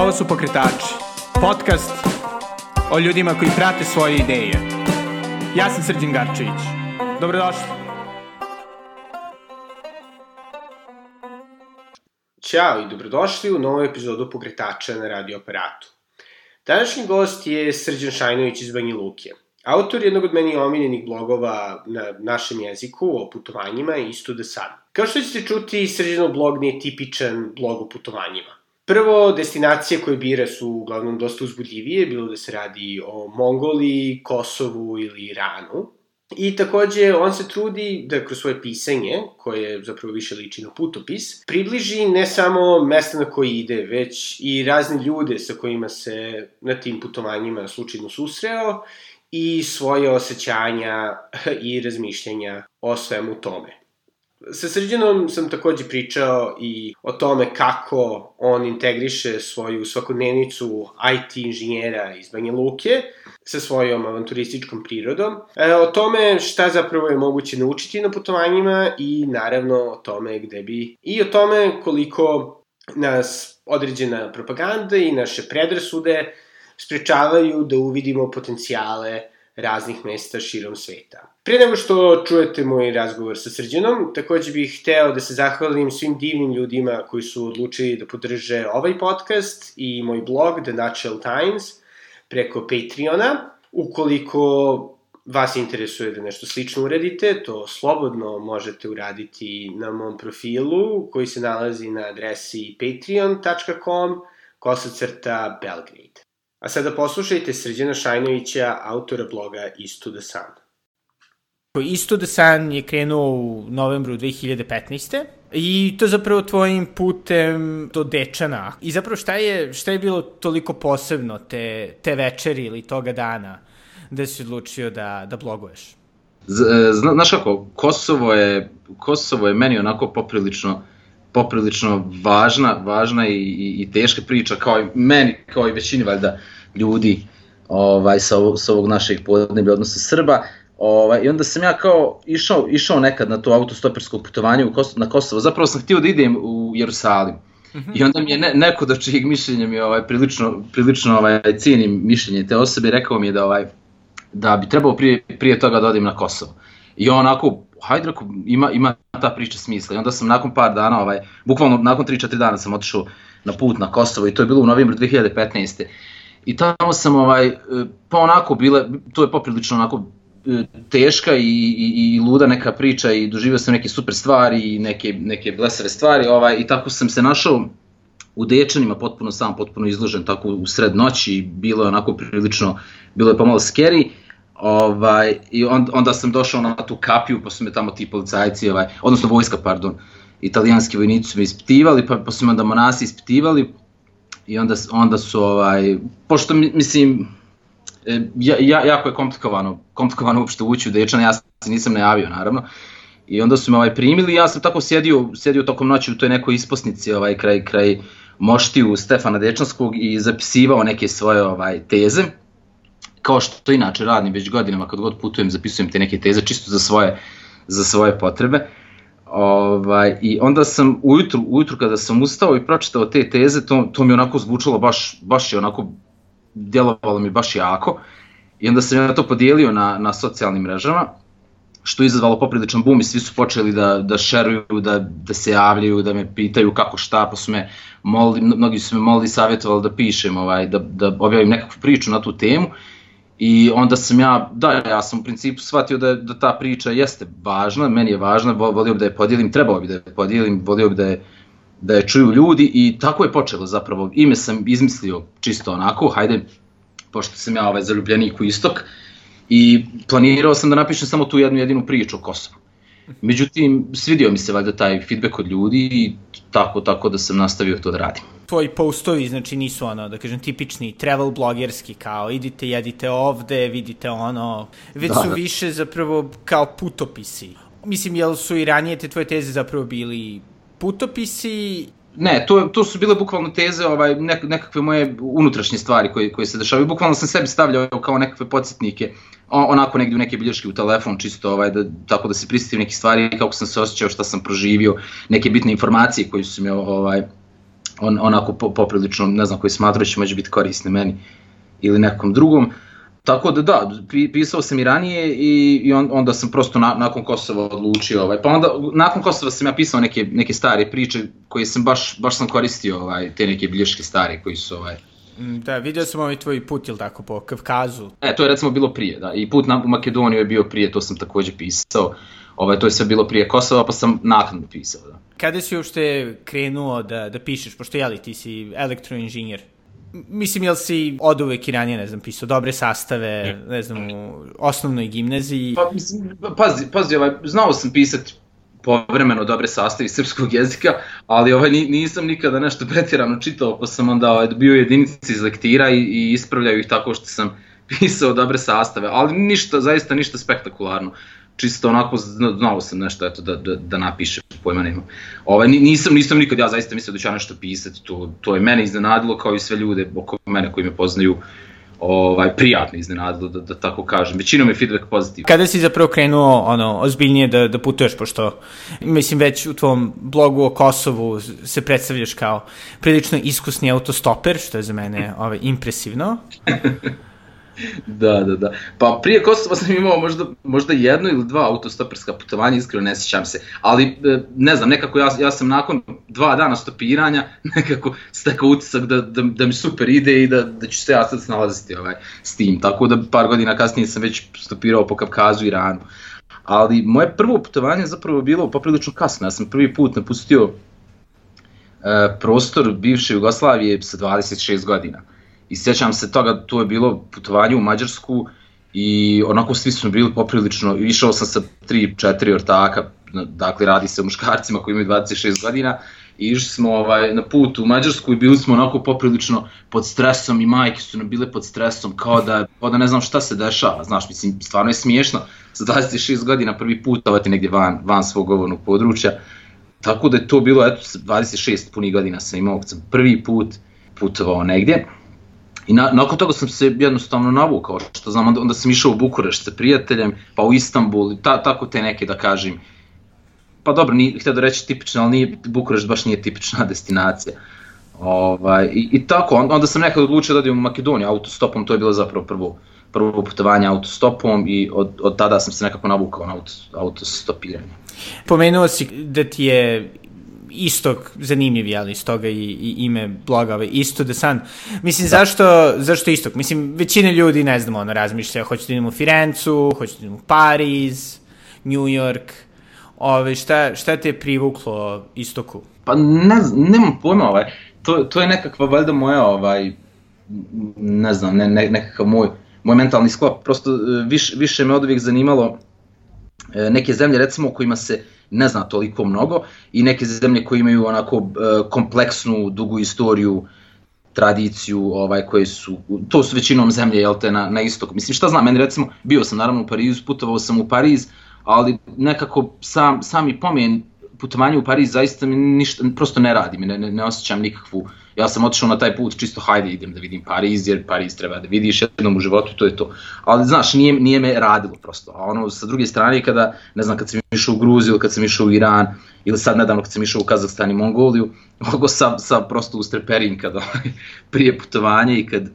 Ovo su Pokretači, podcast o ljudima koji prate svoje ideje. Ja sam Srđan Garčević. Dobrodošli. Ćao i dobrodošli u novu epizodu Pokretača na radio aparatu. Današnji gost je Srđan Šajnović iz Banja Luke. Autor jednog od meni omiljenih blogova na našem jeziku o putovanjima je Isto da sam. Kao što ćete čuti, Srđanov blog nije tipičan blog o putovanjima. Prvo, destinacije koje bira su uglavnom dosta uzbudljivije, bilo da se radi o Mongoliji, Kosovu ili Iranu. I takođe, on se trudi da kroz svoje pisanje, koje zapravo više liči na putopis, približi ne samo mesta na koje ide, već i razne ljude sa kojima se na tim putovanjima slučajno susreo i svoje osjećanja i razmišljanja o svemu tome. Sa Srđanom sam takođe pričao i o tome kako on integriše svoju svakodnevnicu IT inženjera iz Banja Luke sa svojom avanturističkom prirodom, e, o tome šta zapravo je moguće naučiti na putovanjima i naravno o tome gde bi i o tome koliko nas određena propaganda i naše predrasude sprečavaju da uvidimo potencijale raznih mesta širom sveta. Pre nego što čujete moj razgovor sa Srđanom, takođe bih hteo da se zahvalim svim divnim ljudima koji su odlučili da podrže ovaj podcast i moj blog The Natural Times preko Patreona. Ukoliko vas interesuje da nešto slično uradite, to slobodno možete uraditi na mom profilu koji se nalazi na adresi patreon.com kosacrta Belgrade. A sada poslušajte Srđana Šajnovića, autora bloga Isto the Sun. Isto the Sun je krenuo u novembru 2015. I to zapravo tvojim putem do Dečana. I zapravo šta je, šta je bilo toliko posebno te, te večeri ili toga dana da si odlučio da, da bloguješ? E, znaš kako, Kosovo je, Kosovo je meni onako poprilično poprilično važna, važna i, i, i teška priča kao i meni, kao i većini valjda ljudi ovaj, sa, ovog, sa ovog našeg podneblja, odnosno Srba. Ovaj, I onda sam ja kao išao, išao nekad na to autostopersko putovanje u Kosovo, na Kosovo. Zapravo sam htio da idem u Jerusalim. -hmm. I onda mi je ne, neko da čijeg mišljenja mi ovaj, prilično, prilično ovaj, cijenim mišljenje te osobe rekao mi je da, ovaj, da bi trebao prije, prije toga da odim na Kosovo. I on onako hajde rako, ima, ima ta priča smisla. I onda sam nakon par dana, ovaj, bukvalno nakon 3-4 dana sam otišao na put na Kosovo i to je bilo u novembru 2015. I tamo sam, ovaj, pa onako bile, to je poprilično onako e, teška i, i, i luda neka priča i doživio sam neke super stvari i neke, neke blesave stvari ovaj, i tako sam se našao u Dečanima potpuno sam, potpuno izložen tako u sred noći, bilo je onako prilično, bilo je pomalo scary Ovaj, I on, onda sam došao na tu kapiju, pa su me tamo ti policajci, ovaj, odnosno vojska, pardon, italijanski vojnici su me ispitivali, pa, pa su me onda monasi ispitivali i onda, onda su, ovaj, pošto mislim, e, ja, ja, jako je komplikovano, komplikovano uopšte ući u Dečana, ja se nisam najavio naravno, i onda su me ovaj, primili ja sam tako sjedio, sjedio tokom noći u toj nekoj isposnici ovaj, kraj, kraj moštiju Stefana Dečanskog i zapisivao neke svoje ovaj, teze kao što to inače radim već godinama kad god putujem zapisujem te neke teze čisto za svoje za svoje potrebe. Ovaj, I onda sam ujutru, ujutru kada sam ustao i pročitao te teze, to, to mi onako zvučalo baš, baš je onako, djelovalo mi baš jako. I onda sam ja to podijelio na, na socijalnim mrežama, što je izazvalo popriličan bum i svi su počeli da, da šeruju, da, da se javljaju, da me pitaju kako šta, pa su me molili, mnogi su me molili savjetovali da pišem, ovaj, da, da objavim nekakvu priču na tu temu. I onda sam ja, da, ja sam u principu shvatio da, da ta priča jeste važna, meni je važna, volio bi da je podijelim, trebao bi da je podijelim, volio bi da je, da je čuju ljudi i tako je počelo zapravo. Ime sam izmislio čisto onako, hajde, pošto sam ja ovaj zaljubljenik u istok, i planirao sam da napišem samo tu jednu jedinu priču o Kosovu. Međutim, svidio mi se valjda taj feedback od ljudi i tako, tako da sam nastavio to da radim. Tvoji postovi, znači, nisu ono, da kažem, tipični travel blogerski, kao idite, jedite ovde, vidite ono, već da, su da. više zapravo kao putopisi. Mislim, jel su i ranije te tvoje teze zapravo bili putopisi Ne, to, to su bile bukvalno teze, ovaj, nek, nekakve moje unutrašnje stvari koje, koje se dešavaju. Bukvalno sam sebi stavljao kao nekakve podsjetnike, onako negdje u neke bilješke u telefon, čisto ovaj, da, tako da se prisetim neke stvari, kako sam se osjećao, šta sam proživio, neke bitne informacije koje su mi ovaj, on, onako po, poprilično, ne znam koji smatraju će moći biti korisni meni ili nekom drugom. Tako da da, pisao sam i ranije i, i on, onda sam prosto na, nakon Kosova odlučio, ovaj, pa onda nakon Kosova sam ja pisao neke, neke stare priče koje sam baš, baš sam koristio, ovaj, te neke bilješke stare koji su ovaj, mm, Da, vidio sam ovaj tvoj put, ili tako, po Kavkazu. E, to je recimo bilo prije, da, i put na, u Makedoniju je bio prije, to sam takođe pisao, ovaj, to je sve bilo prije Kosova, pa sam naknadno pisao, da. Kada si uopšte krenuo da, da pišeš, pošto jeli ti si elektroinženjer? Mislim, jel si od uvek i ranije, ne znam, pisao dobre sastave, ne znam, u osnovnoj gimnaziji? Pa, mislim, pazi, pazi, ovaj, znao sam pisati povremeno dobre sastavi srpskog jezika, ali ovaj, nisam nikada nešto pretjerano čitao, pa sam onda ovaj, bio jedinici iz lektira i, i ispravljaju ih tako što sam pisao dobre sastave, ali ništa, zaista ništa spektakularno čisto onako znao sam nešto eto da da da napišem pojma nemam. Ovaj nisam nisam nikad ja zaista mislio da ću nešto pisati, to to je mene iznenadilo kao i sve ljude oko mene koji me poznaju ovaj prijatno iznenadilo da, da tako kažem. Većinom je feedback pozitivan. Kada si zapravo krenuo ono ozbiljnije da da putuješ pošto mislim već u tvom blogu o Kosovu se predstavljaš kao prilično iskusni autostoper što je za mene ovaj impresivno. da, da, da. Pa prije Kosova sam imao možda, možda jedno ili dva autostoperska putovanja, iskreno ne sjećam se. Ali, e, ne znam, nekako ja, ja sam nakon dva dana stopiranja nekako stekao utisak da, da, da mi super ide i da, da ću se ja sad snalaziti ovaj, s tim. Tako da par godina kasnije sam već stopirao po Kavkazu i Iranu. Ali moje prvo putovanje zapravo bilo poprilično kasno. Ja sam prvi put napustio e, prostor bivše Jugoslavije sa 26 godina. I sjećam se toga, to je bilo putovanje u Mađarsku i onako svi smo bili poprilično, išao sam sa 3-4 ortaka, dakle radi se o muškarcima koji imaju 26 godina, i išli smo ovaj, na put u Mađarsku i bili smo onako poprilično pod stresom i majke su nam bile pod stresom kao da, kao da ne znam šta se dešava, znaš, mislim, stvarno je smiješno za 26 godina prvi put ovati negdje van, van svog govornog područja, tako da je to bilo, eto, 26 punih godina sam imao, kad sam prvi put putovao negdje, I na, nakon toga sam se jednostavno navukao, što znam, onda, onda sam išao u Bukurešt sa prijateljem, pa u Istanbul, ta, tako te neke da kažem, pa dobro, nije, htio da reći tipično, ali nije, Bukurešt baš nije tipična destinacija. Ovaj, i, I tako, onda, sam nekad odlučio da odem u Makedoniju autostopom, to je bilo zapravo prvo, prvo putovanje autostopom i od, od tada sam se nekako navukao na auto, autostopiranje. Pomenuo si da ti je istok zanimljiv, jel, iz toga i, i ime bloga, ovaj, Isto the Sun. Mislim, da. zašto, zašto istok? Mislim, većina ljudi, ne znam, ono, razmišlja, hoće da idem u Firencu, hoće da idem u Pariz, New York, Ove, šta, šta te je privuklo istoku? Pa ne, nemam pojma, ovaj. to, to je nekakva valjda moja, ovaj, ne znam, ne, ne, nekakav moj, moj mentalni sklop, prosto e, viš, više me od uvijek zanimalo e, neke zemlje recimo u kojima se ne zna toliko mnogo i neke zemlje koje imaju onako e, kompleksnu, dugu istoriju, tradiciju, ovaj, koje su, to su većinom zemlje, jel te, na, na istoku. Mislim, šta znam, meni recimo, bio sam naravno u Parizu, putovao sam u Pariz, ali nekako sam, sami pomen putovanje u Pariz zaista mi ništa, prosto ne radi, ne, ne, ne osjećam nikakvu, ja sam otišao na taj put čisto hajde idem da vidim Pariz, jer Pariz treba da vidiš jednom u životu, to je to. Ali znaš, nije, nije me radilo prosto. A ono, sa druge strane, kada, ne znam, kad sam išao u Gruziju, kad sam išao u Iran, ili sad nedavno kad sam išao u Kazahstan i Mongoliju, mogo sam, sam prosto ustreperim kad, ovaj, prije putovanja i kad,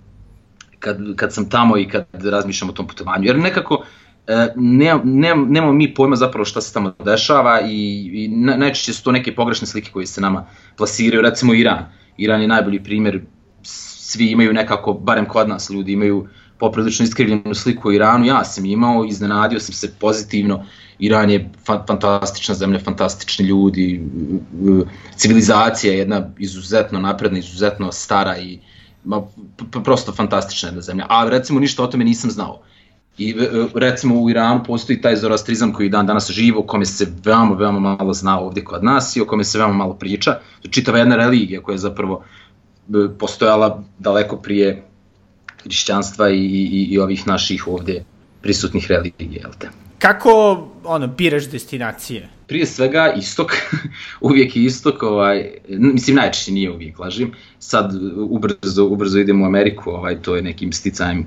kad, kad sam tamo i kad razmišljam o tom putovanju. Jer nekako, E, ne, ne, nemamo mi pojma zapravo šta se tamo dešava i, i najčešće su to neke pogrešne slike koje se nama plasiraju, recimo Iran. Iran je najbolji primjer, svi imaju nekako, barem kod nas ljudi imaju poprilično iskrivljenu sliku o Iranu, ja sam imao, iznenadio sam se pozitivno, Iran je fantastična zemlja, fantastični ljudi, civilizacija je jedna izuzetno napredna, izuzetno stara i ma, prosto fantastična jedna zemlja, a recimo ništa o tome nisam znao. I e, recimo u Iranu postoji taj zoroastrizam koji dan danas živo, o kome se veoma, veoma malo zna ovdje kod nas i o kome se veoma malo priča. Čitava jedna religija koja je zapravo e, postojala daleko prije hrišćanstva i, i, i ovih naših ovdje prisutnih religija, jel te? Kako ono, biraš destinacije? Prije svega istok, uvijek je istok, ovaj, mislim najčešće nije uvijek, lažim. Sad ubrzo, ubrzo idemo u Ameriku, ovaj, to je nekim sticajem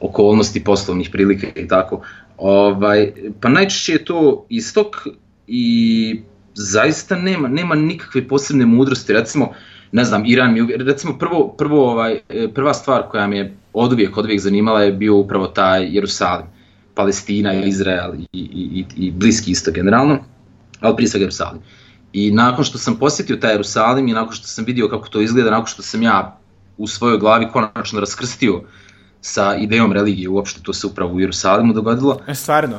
okolnosti poslovnih prilika i tako. Ovaj, pa najčešće je to istok i zaista nema, nema nikakve posebne mudrosti, recimo, ne znam, Iran mi, recimo prvo, prvo ovaj, e, prva stvar koja me od uvijek, od uvijek zanimala je bio upravo taj Jerusalim, Palestina, Izrael i, i, i Bliski isto generalno, ali prije svega Jerusalim. I nakon što sam posjetio taj Jerusalim i nakon što sam vidio kako to izgleda, nakon što sam ja u svojoj glavi konačno raskrstio sa idejom religije, uopšte to se upravo u Jerusalimu dogodilo. E, stvarno?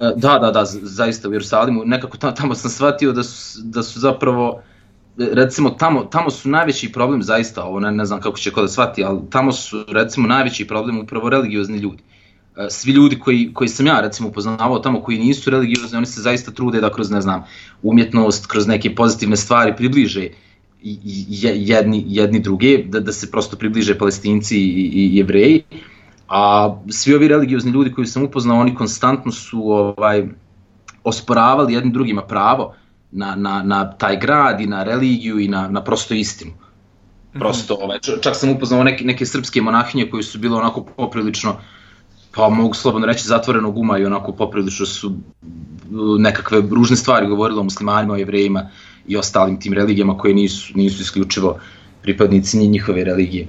E, da, da, da, zaista u Jerusalimu, nekako tamo, tamo sam shvatio da su, da su zapravo, recimo tamo, tamo su najveći problem zaista, ovo ne, ne znam kako će ko da shvati, ali tamo su recimo najveći problem upravo religiozni ljudi. E, svi ljudi koji, koji sam ja recimo upoznavao tamo koji nisu religiozni, oni se zaista trude da kroz ne znam umjetnost, kroz neke pozitivne stvari približe jedni, jedni druge, da, da se prosto približe palestinci i, i jevreji, a svi ovi religiozni ljudi koji sam upoznao, oni konstantno su ovaj osporavali jednim drugima pravo na, na, na taj grad i na religiju i na, na prosto istinu. Mhm. Prosto, ovaj, čak sam upoznao neke, neke srpske monahinje koji su bile onako poprilično pa mogu slobodno reći zatvorenog uma i onako poprilično su nekakve ružne stvari govorili o muslimanima, o jevrejima i ostalim tim religijama koje nisu, nisu isključivo pripadnici njihove religije.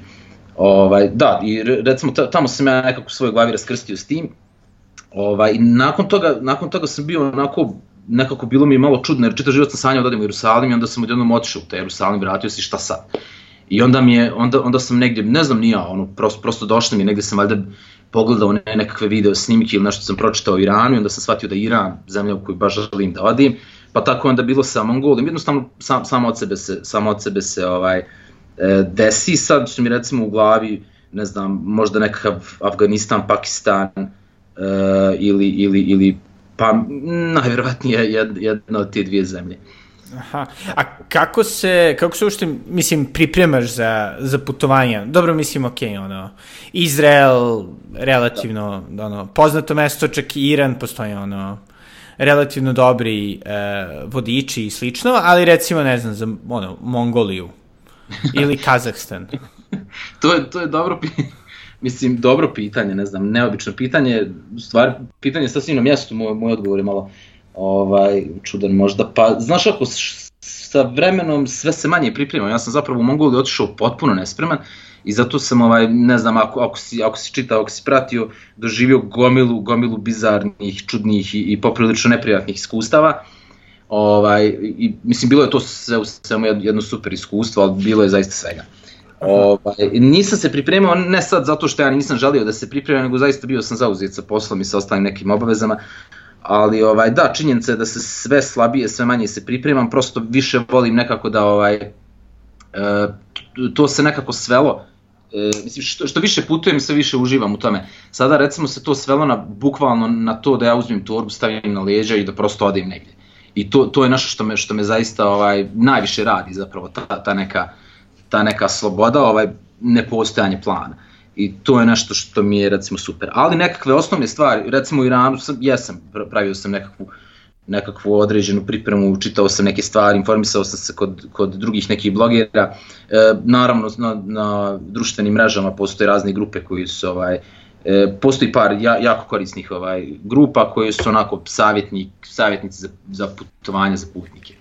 Ovaj, da, i recimo tamo sam ja nekako u svojoj glavi raskrstio s tim. Ovaj, i nakon toga, nakon toga sam bio onako, nekako bilo mi malo čudno, jer čitav život sam sanjao da odem u Jerusalim i onda sam odjednom otišao u taj Jerusalim, vratio se šta sad. I onda mi je, onda, onda sam negdje, ne znam nija, ono, prosto, prosto došlo mi, negdje sam valjda pogledao ne, nekakve video snimke ili nešto sam pročitao o Iranu i onda sam shvatio da je Iran zemlja u koju baš želim da odim, pa tako onda bilo sa Mongolijom, jednostavno sam, samo od sebe se, samo od sebe se ovaj, e, desi, sad su mi recimo u glavi, ne znam, možda nekakav Afganistan, Pakistan e, ili, ili, ili pa najvjerovatnije jedna od te dvije zemlje. Aha. A kako se, kako se ušte, mislim, pripremaš za, za putovanja? Dobro, mislim, ok, ono, Izrael, relativno, da. ono, poznato mesto, čak i Iran, postoji, ono, relativno dobri e, vodiči i slično, ali recimo, ne znam, za, ono, Mongoliju ili Kazahstan. to, je, to je dobro pitanje. Mislim, dobro pitanje, ne znam, neobično pitanje, stvar, pitanje sasvim na mjestu, moj, moj odgovor je malo ovaj, čudan možda, pa znaš ako sa vremenom sve se manje pripremam, ja sam zapravo u Mongoliji otišao potpuno nespreman i zato sam, ovaj, ne znam, ako, ako, si, ako si čitao, ako si pratio, doživio gomilu, gomilu bizarnih, čudnih i, i poprilično neprijatnih iskustava. Ovaj, i, mislim, bilo je to sve u svemu jedno super iskustvo, ali bilo je zaista svega. Ovaj, nisam se pripremao, ne sad zato što ja nisam želio da se pripremam, nego zaista bio sam zauzet sa poslom i sa ostalim nekim obavezama, ali ovaj da činjenica je da se sve slabije, sve manje se pripremam, prosto više volim nekako da ovaj e, to se nekako svelo e, mislim što, što više putujem sve više uživam u tome. Sada recimo se to svelo na bukvalno na to da ja uzmem torbu, stavim na leđa i da prosto odem negdje. I to, to je nešto što me što me zaista ovaj najviše radi zapravo ta, ta neka ta neka sloboda, ovaj nepostojanje plana. Uh, i to je nešto što mi je recimo super. Ali nekakve osnovne stvari, recimo u Iranu sam, jesam, pravio sam nekakvu, nekakvu određenu pripremu, čitao sam neke stvari, informisao sam se kod, kod drugih nekih blogera. E, naravno na, na društvenim mrežama postoje razne grupe koji su ovaj, e, postoji par ja, jako korisnih ovaj grupa koje su onako savjetnik, savjetnici za, za putovanje za putnike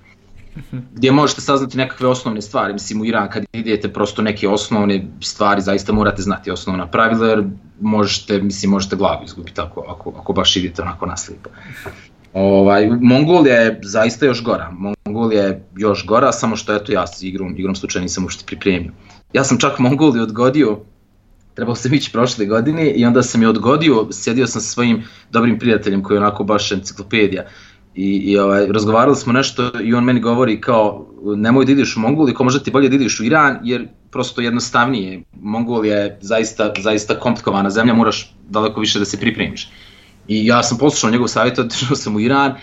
gdje možete saznati nekakve osnovne stvari. Mislim, u Iran kad idete prosto neke osnovne stvari, zaista morate znati osnovna pravila, jer možete, mislim, možete glavu izgubiti ako, ako, ako baš idete onako naslijepo. Ovaj, Mongolija je zaista još gora. Mongolija je još gora, samo što eto ja igrom, igrom slučaja nisam uopšte pripremio. Ja sam čak Mongoliju odgodio, trebao sam ići prošle godine i onda sam je odgodio, sjedio sam sa svojim dobrim prijateljem koji je onako baš enciklopedija i, i ovaj, razgovarali smo nešto i on meni govori kao nemoj da ideš u Mongoliju, kao možda ti bolje da ideš u Iran jer prosto jednostavnije, Mongolija je zaista, zaista komplikovana zemlja, moraš daleko više da se pripremiš. I ja sam poslušao njegov savjet, otišao sam u Iran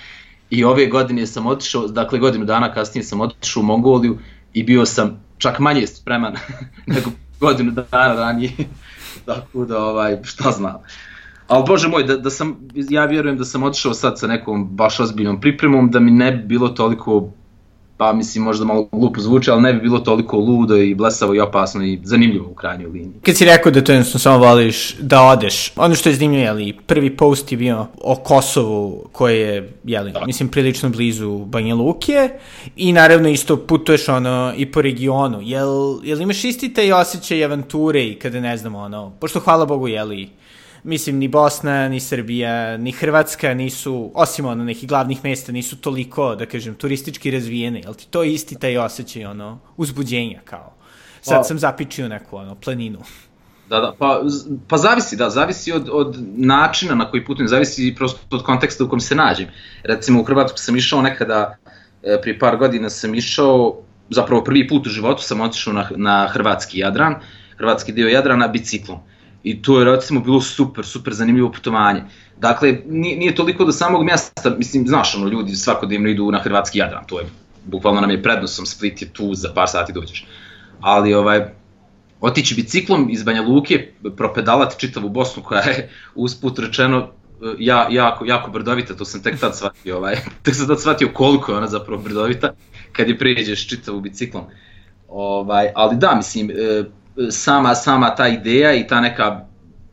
i ove godine sam otišao, dakle godinu dana kasnije sam otišao u Mongoliju i bio sam čak manje spreman nego godinu dana ranije. Tako da, ovaj, šta znam. Ali bože moj, da, da sam, ja vjerujem da sam otišao sad sa nekom baš ozbiljnom pripremom, da mi ne bi bilo toliko pa mislim možda malo glupo zvuči, ali ne bi bilo toliko ludo i blesavo i opasno i zanimljivo u krajnjoj liniji. Kad si rekao da to jednostavno samo voliš da odeš, ono što je zanimljivo, jeli, prvi post je bio o Kosovu, koje je, jeli, da. mislim, prilično blizu Banja Luke i naravno isto putuješ ono i po regionu. Jel, jel imaš isti taj osjećaj avanture i kada ne znam ono, pošto hvala Bogu, jeli, mislim, ni Bosna, ni Srbija, ni Hrvatska nisu, osim ono nekih glavnih mesta, nisu toliko, da kažem, turistički razvijene. Jel ti to isti taj osjećaj, ono, uzbuđenja, kao? Sad pa, sam zapičio neku, ono, planinu. Da, da, pa, pa zavisi, da, zavisi od, od načina na koji putujem, zavisi prosto od konteksta u kojem se nađem. Recimo, u Hrvatsku sam išao nekada, e, prije par godina sam išao, zapravo prvi put u životu sam otišao na, na hrvatski Jadran, hrvatski dio Jadrana biciklom. I to je recimo bilo super, super zanimljivo putovanje. Dakle, nije, nije toliko do samog mjesta, mislim, znaš, ono, ljudi svakodnevno idu na hrvatski Jadran, to je, bukvalno nam je prednosom, Split je tu, za par sati dođeš. Ali, ovaj, otići biciklom iz Banja Luke, propedalati čitavu Bosnu koja je usput rečeno ja, jako, jako brdovita, to sam tek tad shvatio, ovaj, tek sam tad shvatio koliko je ona zapravo brdovita kad je pređeš čitavu biciklom. Ovaj, ali da, mislim, e, sama, sama ta ideja i ta neka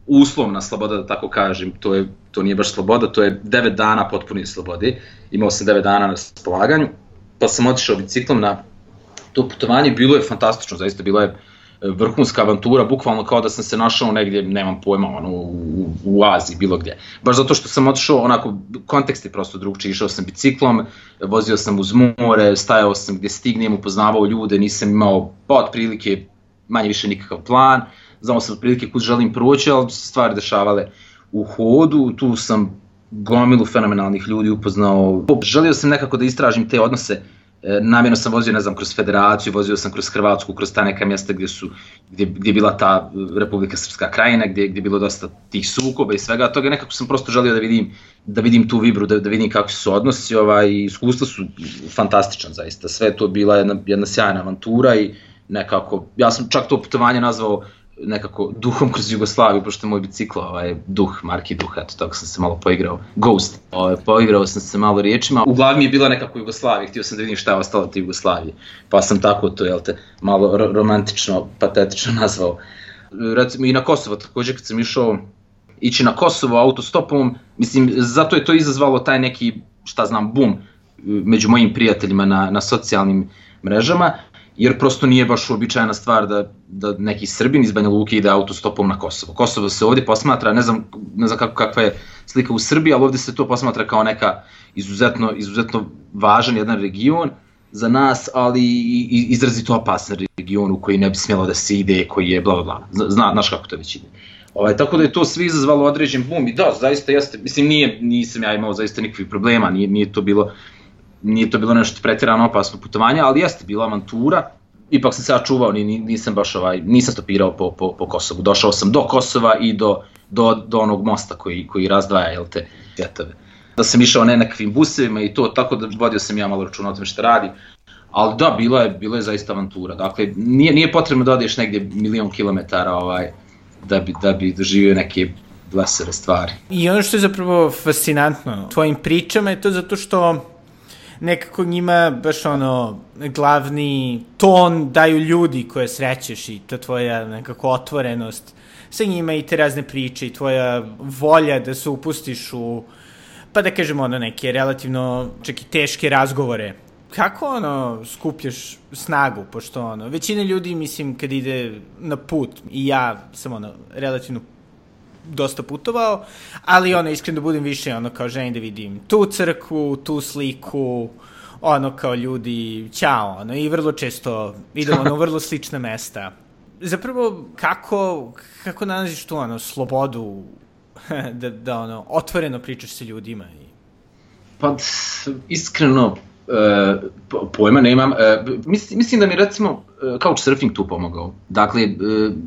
uslovna sloboda, da tako kažem, to, je, to nije baš sloboda, to je 9 dana potpune slobode, imao sam 9 dana na raspolaganju, pa sam otišao biciklom na to putovanje, bilo je fantastično, zaista bilo je vrhunska avantura, bukvalno kao da sam se našao negdje, nemam pojma, ono, u, u Aziji, bilo gdje. Baš zato što sam otišao, onako, kontekst je prosto drugčiji, išao sam biciklom, vozio sam uz more, stajao sam gdje stignem, upoznavao ljude, nisam imao, pa otprilike, manje više nikakav plan, znao sam otprilike kud želim proći, ali se stvari dešavale u hodu, tu sam gomilu fenomenalnih ljudi upoznao. Želio sam nekako da istražim te odnose, e, namjerno sam vozio, ne znam, kroz federaciju, vozio sam kroz Hrvatsku, kroz ta neka mjesta gdje su, gdje, gdje je bila ta Republika Srpska krajina, gdje, gdje je bilo dosta tih sukoba i svega. Toga, nekako sam prosto želio da vidim, da vidim tu vibru, da, da vidim kako su odnosi, ovaj, iskustva su fantastičan zaista, sve to bila jedna, jedna sjajna avantura i nekako, ja sam čak to putovanje nazvao nekako duhom kroz Jugoslaviju, pošto je moj biciklo, ovaj, duh, marki duh, eto, tako sam se malo poigrao. Ghost. Ovaj, poigrao sam se malo riječima. U glavi mi je bila nekako Jugoslavija, htio sam da vidim šta je ostalo te Jugoslavije. Pa sam tako to, jel te, malo romantično, patetično nazvao. Recimo i na Kosovo, takođe kad sam išao ići na Kosovo autostopom, mislim, zato je to izazvalo taj neki, šta znam, bum među mojim prijateljima na, na socijalnim mrežama, jer prosto nije baš uobičajena stvar da, da neki Srbin iz Banja Luke ide autostopom na Kosovo. Kosovo se ovdje posmatra, ne znam, ne znam kako, kakva je slika u Srbiji, ali ovdje se to posmatra kao neka izuzetno, izuzetno važan jedan region za nas, ali i izrazito opasan region u koji ne bi smjelo da se ide, koji je bla bla bla. Zna, znaš kako to već ide. Ovaj, tako da je to sve izazvalo određen bum i da, zaista jeste, mislim nije, nisam ja imao zaista nikakvih problema, nije, nije to bilo nije to bilo nešto pretjerano opasno putovanje, ali jeste bila avantura. Ipak sam se ja čuvao, nisam baš ovaj, nisam stopirao po, po, po Kosovu. Došao sam do Kosova i do, do, do onog mosta koji, koji razdvaja jel te, vjetove. Da sam išao ne nekakvim busevima i to, tako da vodio sam ja malo računa o tome što radi. Ali da, bila je, bila je zaista avantura. Dakle, nije, nije potrebno da odeš negdje milion kilometara ovaj, da bi, da bi doživio neke vesele stvari. I ono što je zapravo fascinantno tvojim pričama je to zato što nekako njima baš ono glavni ton daju ljudi koje srećeš i ta tvoja nekako otvorenost. Sa njima i te razne priče i tvoja volja da se upustiš u pa da kažemo ono neke relativno čak i teške razgovore. Kako ono skupljaš snagu, pošto ono, većina ljudi, mislim, kad ide na put, i ja sam ono, relativno dosta putovao, ali ono, iskreno da budem više, ono, kao želim da vidim tu crkvu, tu sliku, ono, kao ljudi, ćao, ono, i vrlo često idemo na vrlo slična mesta. Zapravo, kako, kako nalaziš tu, ono, slobodu da, da, ono, otvoreno pričaš sa ljudima? I... Pa, iskreno, pojma nemam. E, mislim, mislim da mi recimo couchsurfing tu pomogao. Dakle,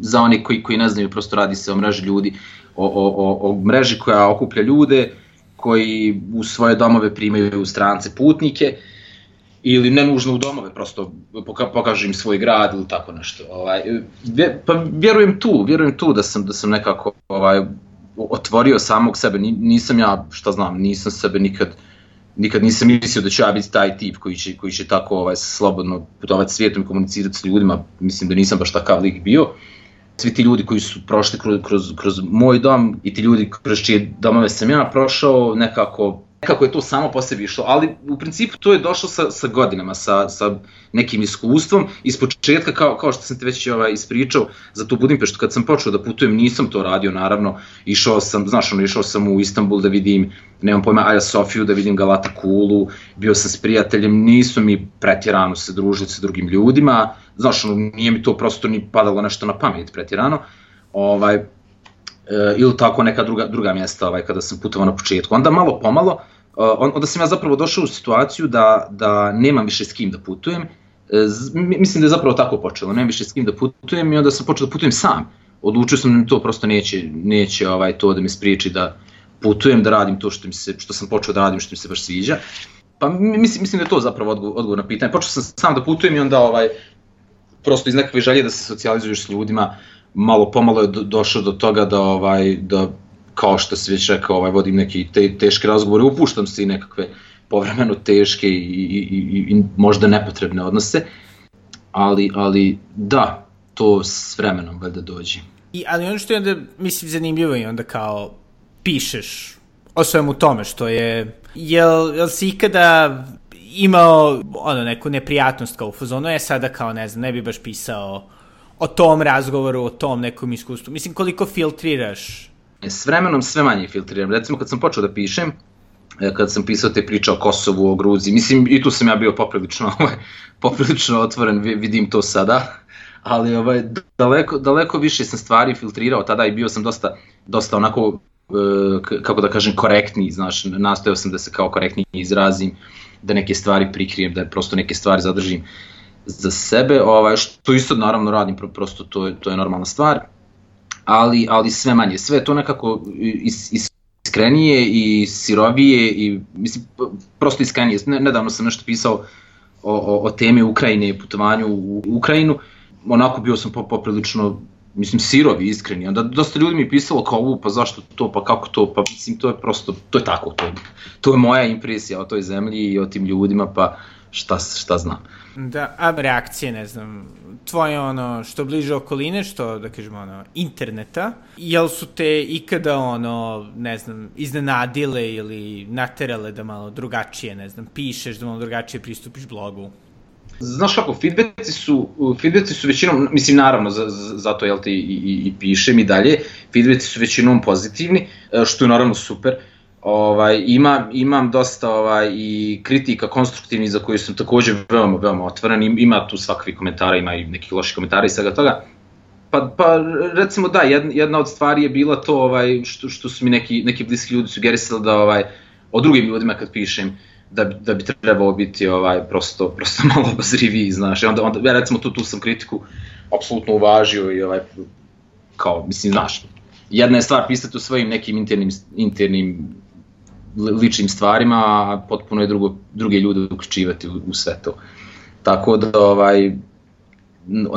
za oni koji, koji ne znaju, prosto radi se o mreži ljudi, o, o, o, o mreži koja okuplja ljude koji u svoje domove primaju strance putnike ili ne nužno u domove, prosto poka, pokažu im svoj grad ili tako nešto. Ovaj, pa vjerujem tu, vjerujem tu da sam, da sam nekako ovaj, otvorio samog sebe, nisam ja, šta znam, nisam sebe nikad nikad nisam mislio da ću ja biti taj tip koji će, koji će tako ovaj, slobodno putovati svijetom i komunicirati s ljudima, mislim da nisam baš takav lik bio. Svi ti ljudi koji su prošli kroz, kroz, kroz moj dom i ti ljudi kroz čije domove sam ja prošao, nekako kako je to samo po sebi išlo, ali u principu to je došlo sa, sa godinama, sa, sa nekim iskustvom. Iz početka, kao, kao što sam te već ovaj, ispričao, za tu Budimpeštu, kad sam počeo da putujem, nisam to radio, naravno. Išao sam, znaš, ono, išao sam u Istanbul da vidim, nemam pojma, Aja Sofiju, da vidim Galata Kulu, bio sam s prijateljem, nisu mi pretjerano se družiti sa drugim ljudima, znaš, ono, nije mi to prosto ni padalo nešto na pamet pretjerano. Ovaj, ili tako neka druga, druga mjesta ovaj, kada sam putovao na početku. Onda malo pomalo, uh, onda sam ja zapravo došao u situaciju da, da nemam više s kim da putujem. E, z, mislim da je zapravo tako počelo, nemam više s kim da putujem i onda sam počeo da putujem sam. Odlučio sam da mi to prosto neće, neće ovaj, to da mi spriječi da putujem, da radim to što, mi se, što sam počeo da radim, što mi se baš sviđa. Pa mislim, mislim da je to zapravo odgovor, odgovor na pitanje. Počeo sam sam da putujem i onda ovaj, prosto iz nekakve želje da se socijalizuješ s ljudima, malo pomalo je do, došao do toga da ovaj da kao što se već rekao, ovaj vodim neki te, teške razgovore, upuštam se i nekakve povremeno teške i, i, i, i možda nepotrebne odnose. Ali ali da, to s vremenom valjda dođe. I, ali ono što je onda, mislim, zanimljivo je onda kao pišeš o svemu tome što je, jel, jel si ikada imao ono, neku neprijatnost kao u fazonu, je sada kao, ne znam, ne bi baš pisao o tom razgovoru, o tom nekom iskustvu? Mislim, koliko filtriraš? S vremenom sve manje filtriram. Recimo, kad sam počeo da pišem, e, kad sam pisao te priče o Kosovu, o Gruziji, mislim, i tu sam ja bio poprilično, ovaj, poprilično otvoren, vidim to sada, ali ovaj, daleko, daleko više sam stvari filtrirao tada i bio sam dosta, dosta onako, e, kako da kažem, korektni, znaš, nastojao sam da se kao korektni izrazim, da neke stvari prikrijem, da prosto neke stvari zadržim za sebe, ovaj, što isto naravno radim, prosto to je, to je normalna stvar, ali, ali sve manje, sve to nekako is, iskrenije i sirovije i mislim, prosto iskrenije. Nedavno sam nešto pisao o, o, o temi Ukrajine i putovanju u Ukrajinu, onako bio sam poprilično mislim sirovi iskreni. Onda dosta ljudi mi pisalo kao u pa zašto to pa kako to? Pa mislim to je prosto to je tako to je, to je moja impresija o toj zemlji i o tim ljudima pa šta šta znam Da, a reakcije, ne znam, tvoje ono, što bliže okoline, što, da kažemo, ono, interneta, jel su te ikada, ono, ne znam, iznenadile ili naterale da malo drugačije, ne znam, pišeš, da malo drugačije pristupiš blogu? Znaš kako, feedbacki su, feedbacki su većinom, mislim naravno, za, za, zato jel ti i, i, i pišem i dalje, feedbacki su većinom pozitivni, e, što je naravno super, uh, Ovaj, ima, imam dosta ovaj, i kritika konstruktivnih za koju sam takođe veoma, veoma otvoren, ima tu svakakvi komentara, ima i neki loši komentari i svega toga. Pa, pa recimo da, jedna, jedna od stvari je bila to ovaj, što, što su mi neki, neki bliski ljudi sugerisali da ovaj, o drugim ljudima kad pišem, da da bi trebalo biti ovaj prosto prosto malo obazriviji, znaš. I onda onda ja recimo tu tu sam kritiku apsolutno uvažio i ovaj kao mislim znaš. Jedna je stvar pisati u svojim nekim internim internim ličnim stvarima, a potpuno je drugo, druge ljude uključivati u, u sve to. Tako da ovaj,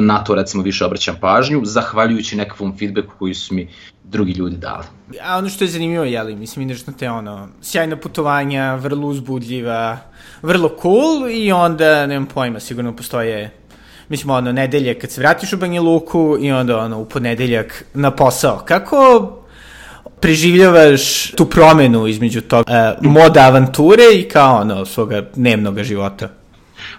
na to recimo više obraćam pažnju, zahvaljujući nekakvom feedbacku koji su mi drugi ljudi dali. A ono što je zanimljivo, jeli, mislim, ideš na te ono, sjajna putovanja, vrlo uzbudljiva, vrlo cool i onda, nemam pojma, sigurno postoje mislim, ono, nedelje kad se vratiš u Banja Luku i onda, ono, u ponedeljak na posao. Kako preživljavaš tu promenu između tog uh, moda avanture i kao ono svoga dnevnog života?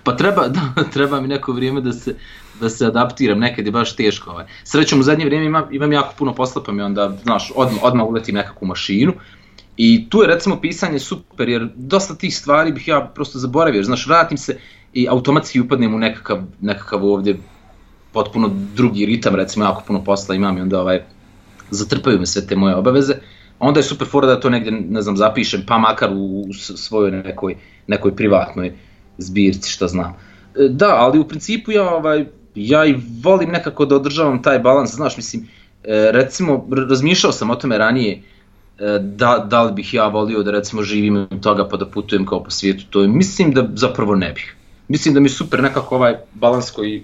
Pa treba, da, treba mi neko vrijeme da se, da se adaptiram, nekad je baš teško. Ovaj. Srećom u zadnje vrijeme imam, imam jako puno posla, pa mi onda, znaš, odmah, odmah uletim nekakvu mašinu. I tu je recimo pisanje super, jer dosta tih stvari bih ja prosto zaboravio, znaš, vratim se i automatski upadnem u nekakav, nekakav ovdje potpuno drugi ritam, recimo jako puno posla imam i onda ovaj, zatrpaju me sve te moje obaveze, onda je super fora da to negdje, ne znam, zapišem, pa makar u, u svojoj nekoj, nekoj privatnoj zbirci, šta znam. E, da, ali u principu ja, ovaj, ja i volim nekako da održavam taj balans, znaš, mislim, e, recimo, razmišljao sam o tome ranije, e, da, da li bih ja volio da recimo živim od toga pa da putujem kao po svijetu, to je, mislim da zapravo ne bih. Mislim da mi super nekako ovaj balans koji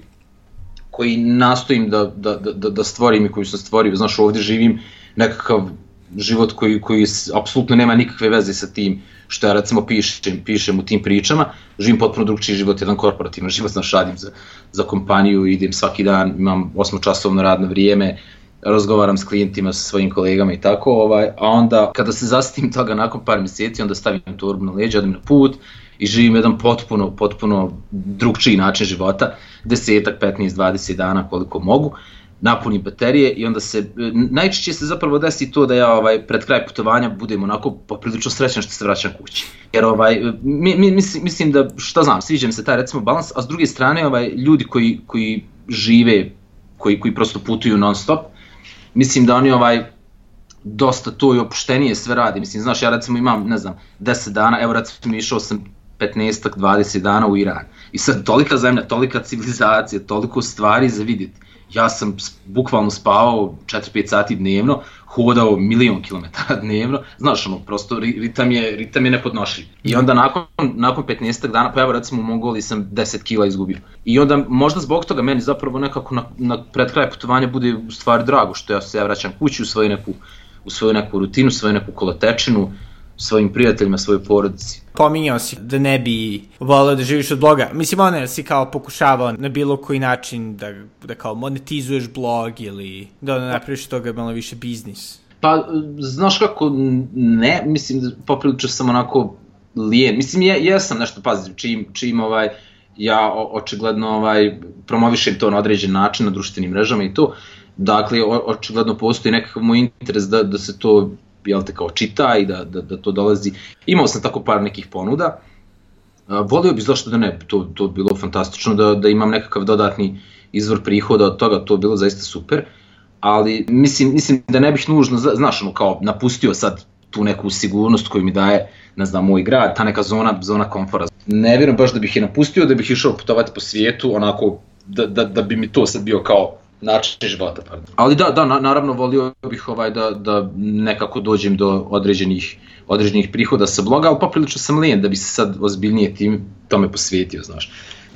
koji nastojim da, da, da, da stvorim i koji sam stvorio, znaš, ovdje živim nekakav život koji, koji apsolutno nema nikakve veze sa tim što ja recimo pišem, pišem u tim pričama, živim potpuno drugčiji život, jedan korporativan život, znaš, radim za, za kompaniju, idem svaki dan, imam osmočasovno radno vrijeme, razgovaram s klijentima, sa svojim kolegama i tako, ovaj, a onda kada se zastim toga nakon par mjeseci, onda stavim torbu na leđa, odem na put i živim jedan potpuno, potpuno drugčiji način života, desetak, 15, 20 dana koliko mogu, napunim baterije i onda se, najčešće se zapravo desi to da ja ovaj, pred kraj putovanja budem onako poprilično srećan što se vraćam kući. Jer ovaj, mi, mi, mislim, mislim da, šta znam, sviđa mi se taj recimo balans, a s druge strane ovaj, ljudi koji, koji žive, koji, koji prosto putuju non stop, mislim da oni ovaj dosta to i opuštenije sve radi. Mislim, znaš, ja recimo imam, ne znam, 10 dana, evo recimo išao sam 15-20 dana u Iran. I sad tolika zemlja, tolika civilizacija, toliko stvari za vidjeti ja sam bukvalno spavao 4-5 sati dnevno, hodao milion kilometara dnevno, znaš ono, prosto ritam je, ritam je nepodnošljiv. I onda nakon, nakon 15 dana, pa evo recimo u Mongoliji sam 10 kila izgubio. I onda možda zbog toga meni zapravo nekako na, na pred kraj putovanja bude u stvari drago što ja se ja vraćam kući u svoju neku, u svoju neku rutinu, svoju neku kolotečinu, svojim prijateljima, svojoj porodici. Pominjao si da ne bi volio da živiš od bloga. Mislim, ono, si kao pokušavao na bilo koji način da, da kao monetizuješ blog ili da napraviš toga malo više biznis? Pa, znaš kako, ne, mislim, da poprilično sam onako lijen. Mislim, je, jesam nešto, pazi, čim, čim ovaj, ja o, očigledno ovaj, promovišem to na određen način na društvenim mrežama i to, dakle, o, očigledno postoji nekakav moj interes da, da se to jel te kao čita i da, da, da to dolazi. Imao sam tako par nekih ponuda, volio bi zašto da ne, to, to bilo fantastično da, da imam nekakav dodatni izvor prihoda od toga, to bilo zaista super, ali mislim, mislim da ne bih nužno, znaš, ono kao napustio sad tu neku sigurnost koju mi daje, ne znam, moj grad, ta neka zona, zona komfora. Ne vjerujem baš da bih je napustio, da bih išao putovati po svijetu, onako, da, da, da bi mi to sad bio kao način života. Pardon. Ali da, da, naravno volio bih ovaj da, da nekako dođem do određenih, određenih prihoda sa bloga, ali poprilično sam lijen da bi se sad ozbiljnije tim tome posvetio, znaš.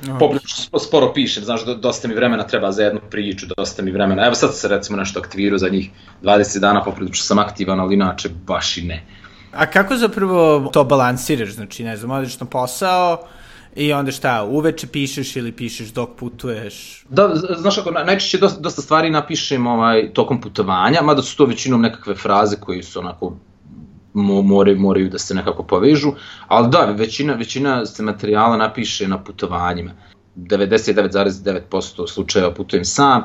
No. Poprilično sporo pišem, znaš, dosta mi vremena treba za jednu priču, dosta mi vremena. Evo sad se recimo nešto aktivirao za njih 20 dana, poprilično sam aktivan, ali inače baš i ne. A kako zapravo to balansiraš? Znači, ne znam, na posao, I onda šta, uveče pišeš ili pišeš dok putuješ? Da, znaš ako, najčešće dosta, dosta stvari napišem ovaj, tokom putovanja, mada su to većinom nekakve fraze koje su onako mo, more, moraju da se nekako povežu, ali da, većina, većina se materijala napiše na putovanjima. 99,9% slučajeva putujem sam,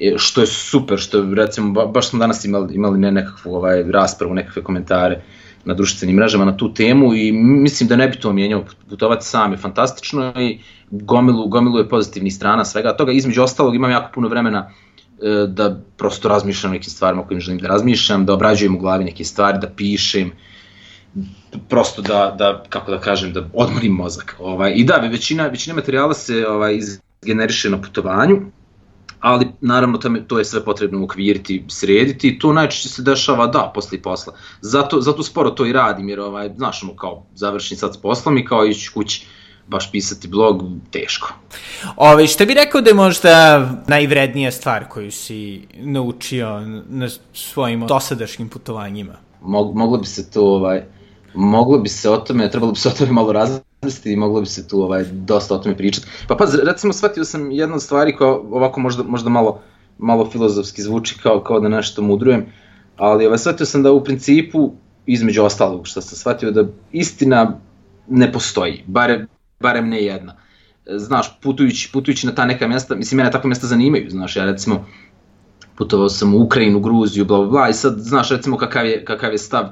e, što je super, što recimo, baš smo danas imali, imali ne nekakvu ovaj, raspravu, nekakve komentare, uh, na društvenim mrežama na tu temu i mislim da ne bi to mijenjao, putovati sam je fantastično i gomilu, gomilu je pozitivnih strana svega toga. Između ostalog imam jako puno vremena e, da prosto razmišljam o nekim stvarima o kojim želim da razmišljam, da obrađujem u glavi neke stvari, da pišem, prosto da, da kako da kažem, da odmorim mozak. Ovaj, I da, većina, većina materijala se ovaj, izgeneriše na putovanju, ali naravno to, to je sve potrebno ukviriti, srediti i to najčešće se dešava da, posle posla. Zato, zato sporo to i radim, jer ovaj, znaš, ono, kao završim sad s poslom i kao ići kući baš pisati blog, teško. Ove, ovaj, što bi rekao da je možda najvrednija stvar koju si naučio na svojim dosadašnjim putovanjima? Mog, moglo bi se to, ovaj, moglo bi se o tome, trebalo bi se o tome malo i moglo bi se tu ovaj, dosta o tome pričati. Pa pa, recimo shvatio sam jedna od stvari koja ovako možda, možda malo, malo filozofski zvuči kao, kao da nešto mudrujem, ali ovaj, shvatio sam da u principu, između ostalog što sam shvatio, da istina ne postoji, bare, barem ne jedna. Znaš, putujući, putujući na ta neka mjesta, mislim, mene takve mjesta zanimaju, znaš, ja recimo putovao sam u Ukrajinu, Gruziju, bla, bla, bla, i sad, znaš, recimo kakav je, kakav je stav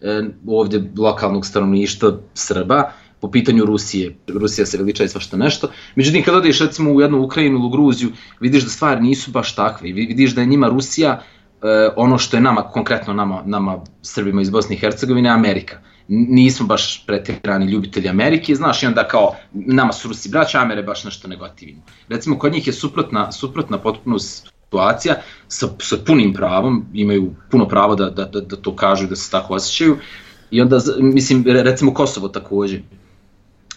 e, ovdje lokalnog stanovništva Srba, po pitanju Rusije. Rusija se veliča i svašta nešto. Međutim, kada odeš recimo u jednu Ukrajinu ili Gruziju, vidiš da stvari nisu baš takve. Vidiš da je njima Rusija e, ono što je nama, konkretno nama, nama Srbima iz Bosne i Hercegovine, Amerika. Nismo baš pretirani ljubitelji Amerike, znaš, i onda kao nama su Rusi braća, Amere baš nešto negativno. Recimo, kod njih je suprotna, suprotna potpuno situacija sa, sa punim pravom, imaju puno pravo da, da, da, da to kažu, da se tako osjećaju. I onda, mislim, recimo Kosovo takođe.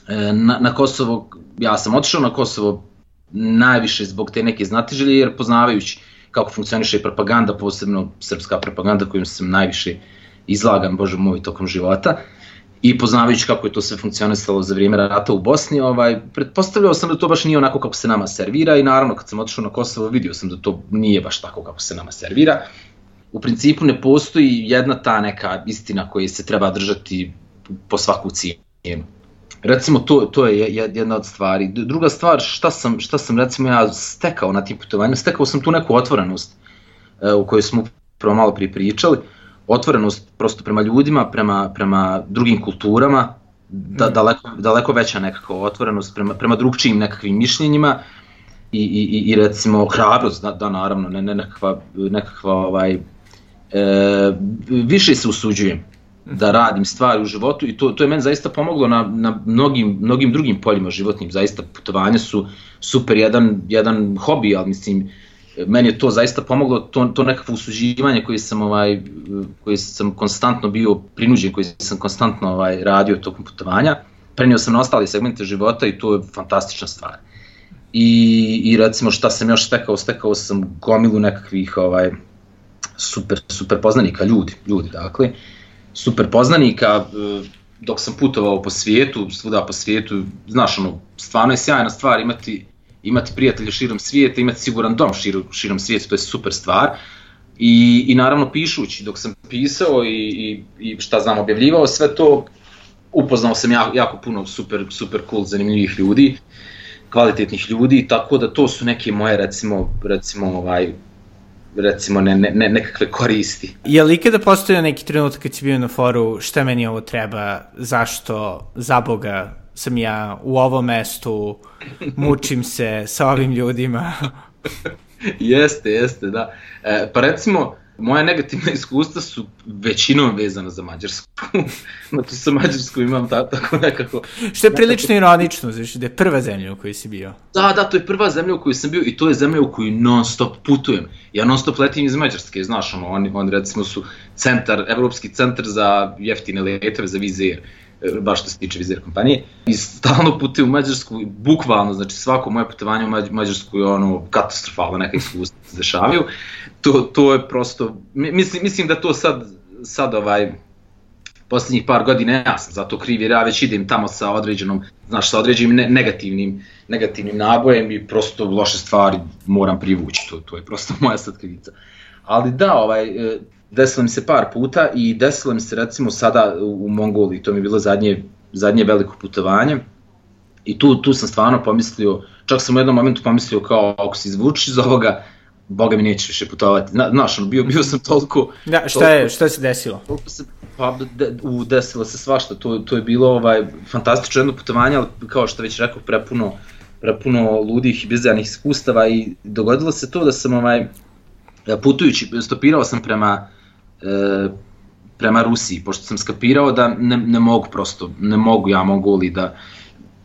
E, na, na Kosovo, ja sam otišao na Kosovo najviše zbog te neke znatiželje, jer poznavajući kako funkcioniše propaganda, posebno srpska propaganda kojom sam najviše izlagan, bože moj, tokom života. I poznavajući kako je to sve funkcionisalo za vrijeme rata u Bosni, ovaj, pretpostavljao sam da to baš nije onako kako se nama servira i naravno kad sam otišao na Kosovo vidio sam da to nije baš tako kako se nama servira. U principu ne postoji jedna ta neka istina koja se treba držati po svaku cijenu. Recimo to, to je jedna od stvari. Druga stvar, šta sam, šta sam recimo ja stekao na tim putovanjima, stekao sam tu neku otvorenost e, u kojoj smo prvo malo prije pričali, otvorenost prosto prema ljudima, prema, prema drugim kulturama, da, mm. daleko, daleko veća nekakva otvorenost prema, prema drugčijim nekakvim mišljenjima i, i, i recimo hrabrost, da, da naravno, ne, ne nekakva, nekakva ovaj, e, više se usuđujem da radim stvari u životu i to, to je meni zaista pomoglo na, na mnogim, mnogim drugim poljima životnim, zaista putovanja su super jedan, jedan hobi, ali mislim, meni je to zaista pomoglo, to, to nekakvo usuđivanje koje sam, ovaj, koje sam konstantno bio prinuđen, koji sam konstantno ovaj, radio tokom putovanja, prenio sam na ostale segmente života i to je fantastična stvar. I, i recimo šta sam još stekao, stekao sam gomilu nekakvih ovaj, super, super poznanika, ljudi, ljudi dakle, super poznanika, e, dok sam putovao po svijetu, svuda po svijetu, znaš ono, stvarno je sjajna stvar imati, imati prijatelje širom svijeta, imati siguran dom širom, širom svijeta, to je super stvar. I, i naravno pišući, dok sam pisao i, i, i šta znam, objavljivao sve to, upoznao sam jako, jako puno super, super cool, zanimljivih ljudi, kvalitetnih ljudi, tako da to su neke moje, recimo, recimo ovaj, recimo ne, ne, nekakve koristi. Je li ikada postojao neki trenutak kad si bio na foru šta meni ovo treba, zašto, za Boga sam ja u ovom mestu, mučim se sa ovim ljudima? jeste, jeste, da. E, pa recimo, moja negativna iskustva su većinom vezana za Mađarsku. Znači sa Mađarskom imam ta, tako nekako... Što je prilično ironično, znači da je prva zemlja u kojoj si bio. Da, da, to je prva zemlja u kojoj sam bio i to je zemlja u koju non stop putujem. Ja non stop letim iz Mađarske, znaš, ono, oni, oni recimo su centar, evropski centar za jeftine letove, za vizer baš što se tiče vizer kompanije. I stalno pute u Mađarsku, bukvalno, znači svako moje putovanje u Mađarsku je ono katastrofalno, neka iskustva se dešavaju. To, to je prosto, mislim, mislim da to sad, sad ovaj, poslednjih par godina ja sam zato kriv jer ja već idem tamo sa određenom, znaš, sa određenim ne, negativnim, negativnim nabojem i prosto loše stvari moram privući, to, to je prosto moja sad krivica. Ali da, ovaj, e, desilo mi se par puta i desilo mi se recimo sada u Mongoliji, to mi je bilo zadnje, zadnje veliko putovanje i tu, tu sam stvarno pomislio, čak sam u jednom momentu pomislio kao ako se izvučiš iz ovoga, boga mi neće više putovati. Na, znaš, bio, bio sam toliko... Da, šta je, šta se desilo? Se, pa, de, u, desilo se svašta, to, to je bilo ovaj, fantastično jedno putovanje, ali kao što već rekao, prepuno, prepuno ludih i bizarnih iskustava i dogodilo se to da sam ovaj, putujući, stopirao sam prema e, prema Rusiji, pošto sam skapirao da ne, ne mogu prosto, ne mogu ja mogu li da,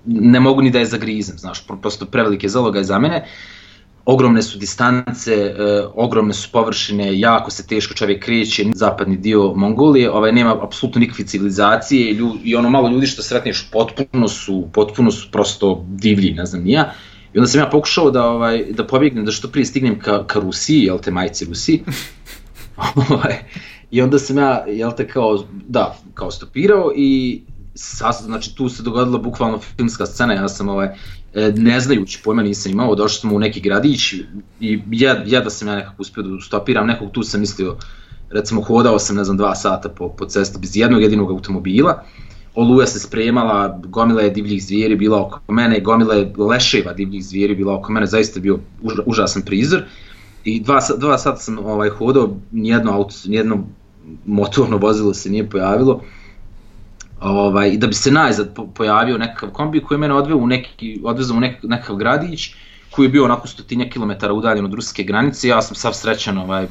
ne mogu ni da je zagrizem, znaš, prosto prevelike zaloga je za mene, ogromne su distance, e, ogromne su površine, jako se teško čovjek kreće, zapadni dio Mongolije, ovaj, nema apsolutno nikakve civilizacije i, ljud, i ono malo ljudi što sretneš potpuno su, potpuno su prosto divlji, ne znam nija. I onda sam ja pokušao da, ovaj, da pobjegnem, da što prije stignem ka, ka Rusiji, jel te majci Rusiji, I onda sam ja, jel te, kao, da, kao stopirao i sas, znači tu se dogodila bukvalno filmska scena, ja sam ovaj, e, ne znajući pojma nisam imao, došao sam u neki gradić i ja, ja da sam ja nekako uspio da stopiram, nekog tu sam mislio, recimo hodao sam, ne znam, dva sata po, po cesti bez jednog jedinog automobila, oluja se spremala, gomila je divljih zvijeri bila oko mene, gomila je leševa divljih zvijeri bila oko mene, zaista bio užasan prizor. I dva, dva sata sam ovaj, hodao, nijedno auto, nijedno motorno vozilo se nije pojavilo. Ovaj, I da bi se najzad pojavio nekakav kombi koji je mene odveo u neki, odvezao u nek, nekakav gradić koji je bio onako stotinja kilometara udaljen od ruske granice, ja sam sav srećan, ovaj,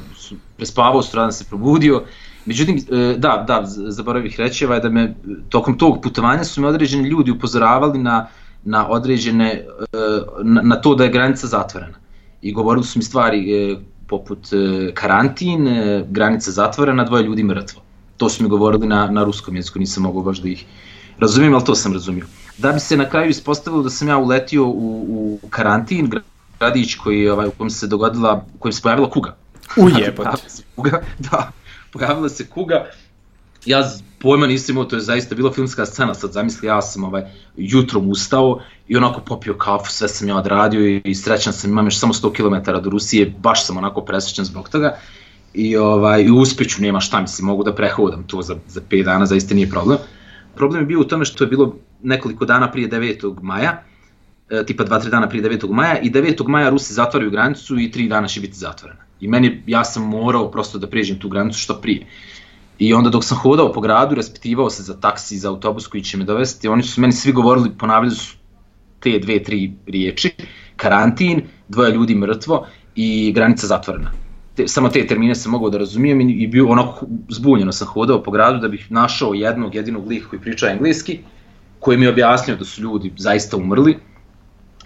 prespavao, sutradan se probudio, Međutim, e, da, da, zaboravih reći, ovaj, da me, tokom tog putovanja su me određeni ljudi upozoravali na, na određene, e, na, na to da je granica zatvorena i govorili su mi stvari e, poput e, karantin, e, granica zatvorena, dvoje ljudi mrtvo. To su mi govorili na, na ruskom jeziku, nisam mogao baš da ih razumijem, ali to sam razumio. Da bi se na kraju ispostavilo da sam ja uletio u, u karantin, gradić koji, ovaj, u kojem se dogodila, u kojem se pojavila kuga. Ujebot. kuga, da, pojavila se kuga ja pojma nisam imao, to je zaista bila filmska scena, sad zamisli, ja sam ovaj, jutrom ustao i onako popio kafu, sve sam ja odradio i srećan sam, imam još samo 100 km do Rusije, baš sam onako presrećan zbog toga i, ovaj, i uspeću, nema šta, mislim, mogu da prehodam to za, za 5 dana, zaista nije problem. Problem je bio u tome što je bilo nekoliko dana prije 9. maja, e, tipa 2-3 dana prije 9. maja i 9. maja Rusi zatvaraju granicu i 3 dana će biti zatvorena. I meni, ja sam morao prosto da pređem tu granicu što prije. I onda dok sam hodao po gradu, raspitivao se za taksi, za autobus koji će me dovesti, oni su meni svi govorili, ponavljali su te dve, tri riječi, karantin, dvoje ljudi mrtvo i granica zatvorena. Te, samo te termine sam mogao da razumijem i, i bio onako zbunjeno sam hodao po gradu da bih našao jednog jedinog lika koji priča engleski, koji mi je objasnio da su ljudi zaista umrli,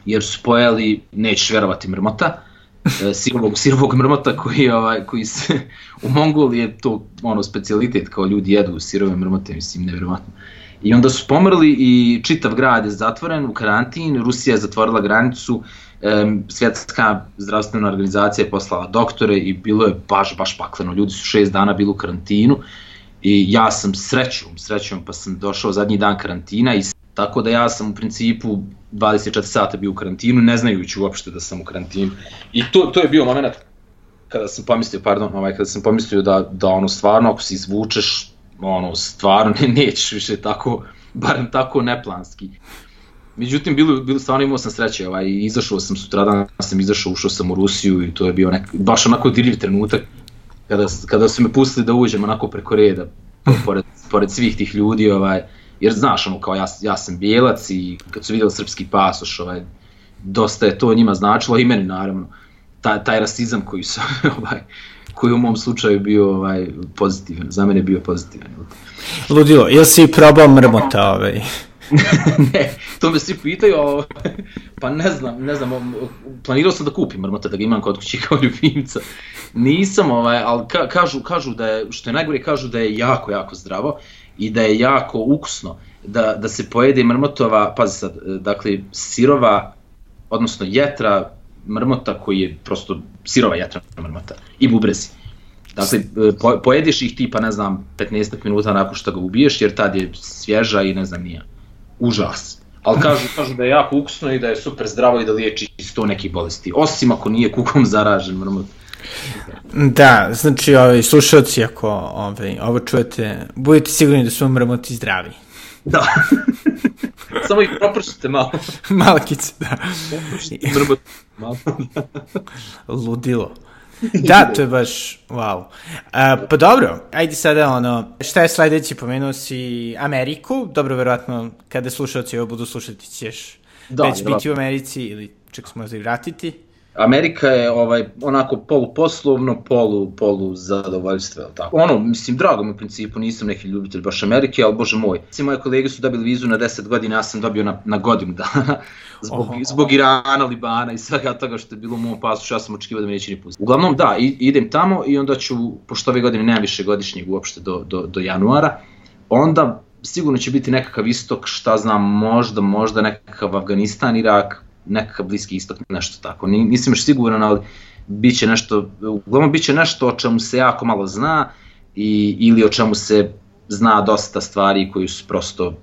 jer su pojeli, nećeš verovati, mrmota, sirovog, sirovog mrmota koji, ovaj, koji se, u Mongoliji je to ono specijalitet kao ljudi jedu sirove mrmote, mislim, nevjerovatno. I onda su pomrli i čitav grad je zatvoren u karantin, Rusija je zatvorila granicu, um, svjetska zdravstvena organizacija je poslala doktore i bilo je baš, baš pakleno. Ljudi su šest dana bili u karantinu i ja sam srećom, srećom pa sam došao zadnji dan karantina i tako da ja sam u principu 24 sata bio u karantinu, ne znajući uopšte da sam u karantinu. I to, to je bio moment kada sam pomislio, pardon, ovaj, kada sam pomislio da, da ono stvarno ako se izvučeš, ono stvarno ne, nećeš više tako, barem tako neplanski. Međutim, bilo, bilo stvarno imao sam sreće, ovaj, izašao sam sutradan, sam izašao, ušao sam u Rusiju i to je bio nek, baš onako dirljiv trenutak kada, kada su me pustili da uđem onako preko reda, pored, pored svih tih ljudi, ovaj, jer znaš, ono, kao ja, ja sam bijelac i kad su videli srpski pasoš, ovaj, dosta je to njima značilo i meni naravno, taj, taj rasizam koji su, ovaj, koji u mom slučaju bio ovaj, pozitivan, za mene bio pozitivan. Ludilo, jel si probao mrmota ovaj? ne, to me svi pitaju, o, pa ne znam, ne znam, planirao sam da kupim mrmota, da ga imam kod kući kao ljubimca. Nisam, ovaj, ali ka, kažu, kažu da je, što je najgore, kažu da je jako, jako zdravo i da je jako ukusno da, da se pojede mrmotova, pazi sad, dakle, sirova, odnosno jetra mrmota koji je prosto sirova jetra mrmota i bubrezi. Dakle, po, pojediš ih tipa, ne znam, 15 minuta nakon što ga ubiješ, jer tad je svježa i ne znam nije. Užas. Ali kažu, kažu da je jako ukusno i da je super zdravo i da liječi sto nekih bolesti. Osim ako nije kukom zaražen mrmot. Da, znači, ovaj, slušalci, ako ovaj, ovo čujete, budite sigurni da su mrmoti zdravi. Da. Samo ih propršite malo. Malkice, da. Mrmot, malo. Ludilo. Da, to je baš, wow. A, pa dobro, ajde sada ono, šta je sledeći, pomenuo si Ameriku, dobro, verovatno, kada slušalci ovo budu slušati ćeš da, već biti u Americi ili čak se možda i vratiti. Amerika je ovaj onako polu poslovno, polu polu zadovoljstvo, al tako. Ono, mislim drago mi u principu, nisam neki ljubitelj baš Amerike, al bože moj. Svi moje kolege su dobili vizu na 10 godina, ja sam dobio na, na godinu dana zbog, oh. zbog Irana, Libana i svega toga što je bilo u mom pasu, ja sam očekivao da me neće ni pustiti. Uglavnom da, idem tamo i onda ću, pošto ove godine nema više godišnjeg uopšte do, do, do januara, onda sigurno će biti nekakav istok, šta znam, možda, možda nekakav Afganistan, Irak, nekakav bliski istok, nešto tako. Nisam još siguran, ali biće nešto, uglavnom biće nešto o čemu se jako malo zna i, ili o čemu se zna dosta stvari koji su prosto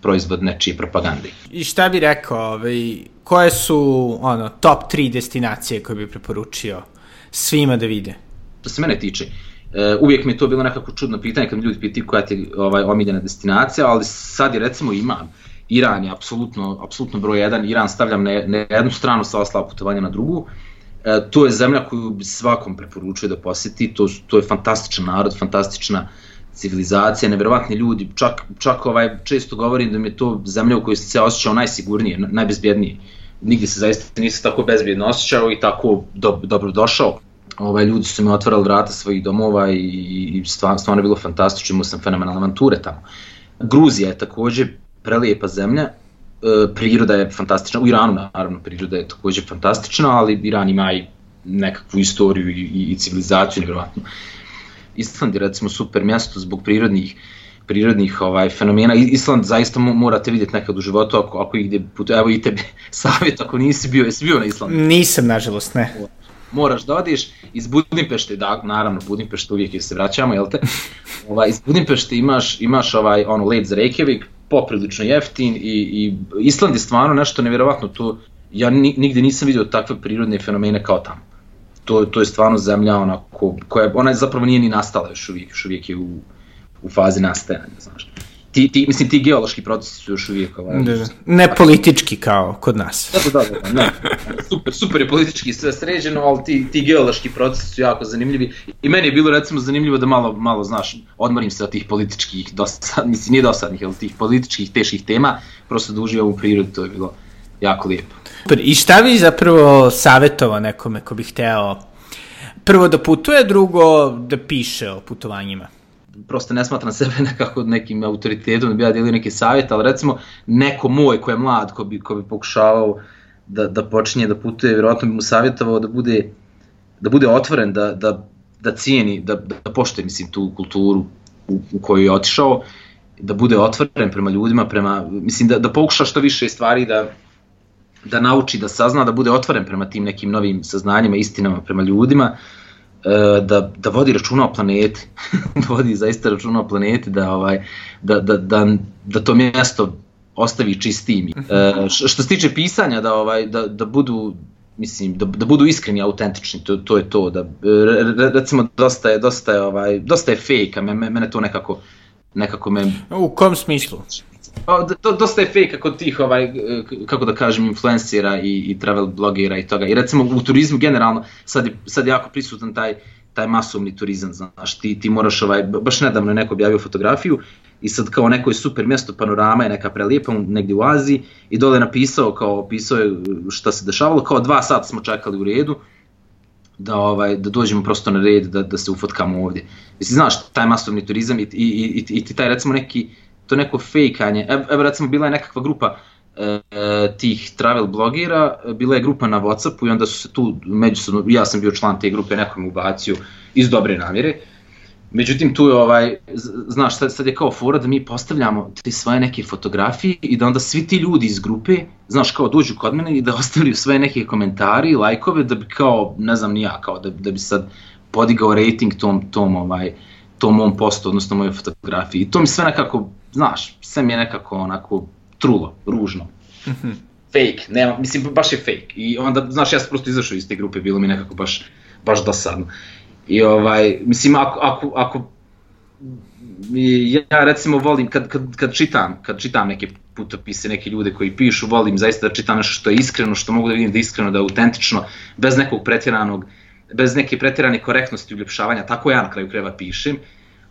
proizvod nečije propagande. I šta bi rekao, ovaj, koje su ono, top 3 destinacije koje bi preporučio svima da vide? Što se mene tiče, Uh, uvijek mi je to bilo nekako čudno pitanje kad mi ljudi pitaju koja ti je ovaj, omiljena destinacija, ali sad je recimo imam. Iran je apsolutno, apsolutno broj jedan, Iran stavljam na, jednu stranu sa osla putovanja na drugu. E, to je zemlja koju bi svakom preporučio da poseti, to, to je fantastičan narod, fantastična civilizacija, neverovatni ljudi, čak, čak ovaj, često govorim da mi je to zemlja u kojoj se osjećao najsigurnije, najbezbjednije. Nigde se zaista nisam tako bezbjedno osjećao i tako do, dobro došao. Ovaj, ljudi su mi otvarali vrata svojih domova i, i stvarno, stvarno je bilo fantastično, imao sam fenomenalne avanture tamo. Gruzija je takođe prelijepa zemlja, e, priroda je fantastična, u Iranu naravno priroda je takođe fantastična, ali Iran ima i nekakvu istoriju i, i, i civilizaciju, nevjerovatno. Island je recimo super mjesto zbog prirodnih prirodnih ovaj fenomena. Island zaista morate vidjeti nekad u životu ako ako ide put evo i tebi savjet ako nisi bio, jesi bio na Islandu? Nisam nažalost, ne. moraš da odiš iz Budimpešte, da, naravno Budimpešte uvijek je se vraćamo, jel te? Ovaj, iz Budimpešte imaš, imaš ovaj, ono, let za Reykjavik, poprilično jeftin i, i Island je stvarno nešto nevjerovatno, to, ja nigde nisam vidio takve prirodne fenomene kao tamo. To, to je stvarno zemlja onako, koja, ona zapravo nije ni nastala još uvijek, još uvijek je u, u fazi nastajanja, znaš ti, ti, mislim, ti geološki procesi su još uvijek ovaj... Da, da. Ne politički kao kod nas. Da, da, da, da, ne. Super, super je politički sve sređeno, ali ti, ti geološki procesi su jako zanimljivi. I meni je bilo recimo zanimljivo da malo, malo znaš, odmorim se od tih političkih, dosad, mislim, nije dosadnih, ali tih političkih, teških tema, prosto da uživam u prirodi, to je bilo jako lijepo. I šta bi zapravo savjetovao nekome ko bi hteo prvo da putuje, drugo da piše o putovanjima? Prosto ne smatram sebe nekako nekim autoritetom da bi ja delio neki savjet, ali recimo neko moj ko je mlad, ko bi, ko bi pokušavao da, da počinje da putuje, vjerojatno bi mu savjetovao da bude, da bude otvoren, da, da, da cijeni, da, da poštuje mislim, tu kulturu u, u koju je otišao, da bude otvoren prema ljudima, prema, mislim da, da pokuša što više stvari da, da nauči, da sazna, da bude otvoren prema tim nekim novim saznanjima, istinama prema ljudima, uh, da, da vodi računa o planeti, da vodi zaista računa o planeti, da, ovaj, da, da, da, da to mjesto ostavi čistim. E, što se tiče pisanja, da, ovaj, da, da budu mislim da, da budu iskreni, autentični, to, to je to da re, recimo dosta je dosta je ovaj dosta je fake, a mene to nekako nekako me U kom smislu? Pa, do, dosta je fake kod tih, ovaj, kako da kažem, influencera i, i travel blogera i toga. I recimo u turizmu generalno, sad je, sad je jako prisutan taj, taj masovni turizam, znaš, ti, ti moraš, ovaj, baš nedavno je neko objavio fotografiju i sad kao neko je super mjesto, panorama je neka prelijepa negdje u Aziji i dole je napisao, kao opisao je šta se dešavalo, kao dva sata smo čekali u redu, da ovaj da dođemo prosto na red da da se ufotkamo ovdje. Mislim znaš taj masovni turizam i i i i, i taj recimo neki to neko fejkanje. Evo recimo bila je nekakva grupa e, tih travel blogera, bila je grupa na Whatsappu i onda su se tu međusobno, ja sam bio član te grupe, neko mi ubacio iz dobre namjere. Međutim, tu je ovaj, znaš, sad, sad je kao fora da mi postavljamo te svoje neke fotografije i da onda svi ti ljudi iz grupe, znaš, kao dođu kod mene i da ostavljaju svoje neke komentari lajkove da bi kao, ne znam ni ja, kao da, da bi sad podigao rating tom, tom, ovaj, tom mom postu, odnosno moje fotografiji. I to mi sve nekako znaš, sve mi je nekako onako trulo, ružno. -hmm. Fake, nema, mislim, baš je fake. I onda, znaš, ja sam prosto izašao iz te grupe, bilo mi nekako baš, baš dosadno. I ovaj, mislim, ako, ako, ako ja recimo volim kad, kad, kad čitam, kad čitam neke putopise, neke ljude koji pišu, volim zaista da čitam nešto što je iskreno, što mogu da vidim da je iskreno, da je autentično, bez nekog pretjeranog, bez neke pretjerane korektnosti i uljepšavanja, tako ja na kraju kreva pišem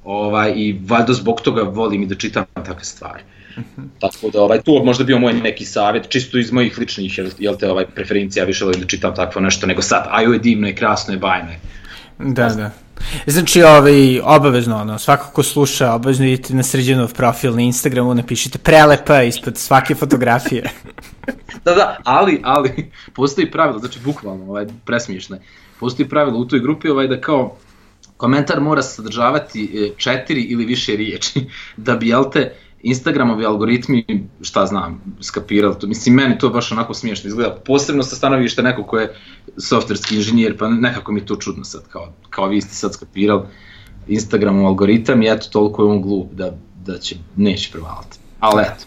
ovaj, i valjda zbog toga volim i da čitam takve stvari. Tako da ovaj, tu možda bio moj neki savjet, čisto iz mojih ličnih, jel, jel te ovaj, preferencija, više volim da čitam takvo nešto nego sad, a joj divno je, krasno je, bajno je. Da, da. Znači, ovaj, obavezno, ono, svako ko sluša, obavezno idite na sređenov profil na Instagramu, napišite prelepa ispod svake fotografije. da, da, ali, ali, postoji pravilo, znači, bukvalno, ovaj, presmiješno postoji pravilo u toj grupi, ovaj, da kao, komentar mora sadržavati e, četiri ili više riječi da bi, jel te, Instagramovi algoritmi, šta znam, skapirali to. Mislim, meni to baš onako smiješno izgleda. Posebno sa stanovište neko ko je softverski inženjer, pa nekako mi to čudno sad, kao, kao vi ste sad skapirali Instagramov algoritam i eto, toliko je on glup da, da će, neće prevaliti. Ali eto.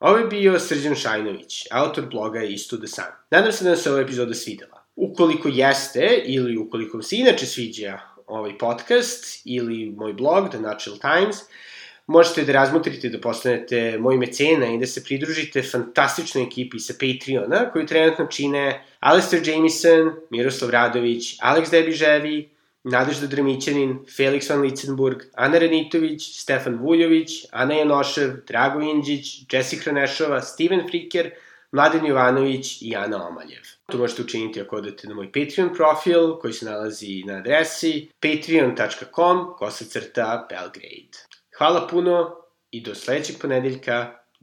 Ovo je bio Srđan Šajnović, autor bloga Isto the Sun. Nadam se da vam se ova epizoda svidela. Ukoliko jeste, ili ukoliko vam se inače sviđa ovaj podcast, ili moj blog, The Natural Times, možete da razmotrite da postanete moj mecena i da se pridružite fantastičnoj ekipi sa Patreona, koju trenutno čine Alistair Jamison, Miroslav Radović, Alex Debiževi, Nadežda Drmićanin, Felix van Licenburg, Ana Renitović, Stefan Vuljović, Ana Janošev, Drago Inđić, Jesse Hranešova, Steven Friker, Mladen Jovanović i Ana Omaljev. To možete učiniti ako odete na moj Patreon profil koji se nalazi na adresi patreon.com kosacrta Belgrade. Hvala puno i do sledećeg ponedeljka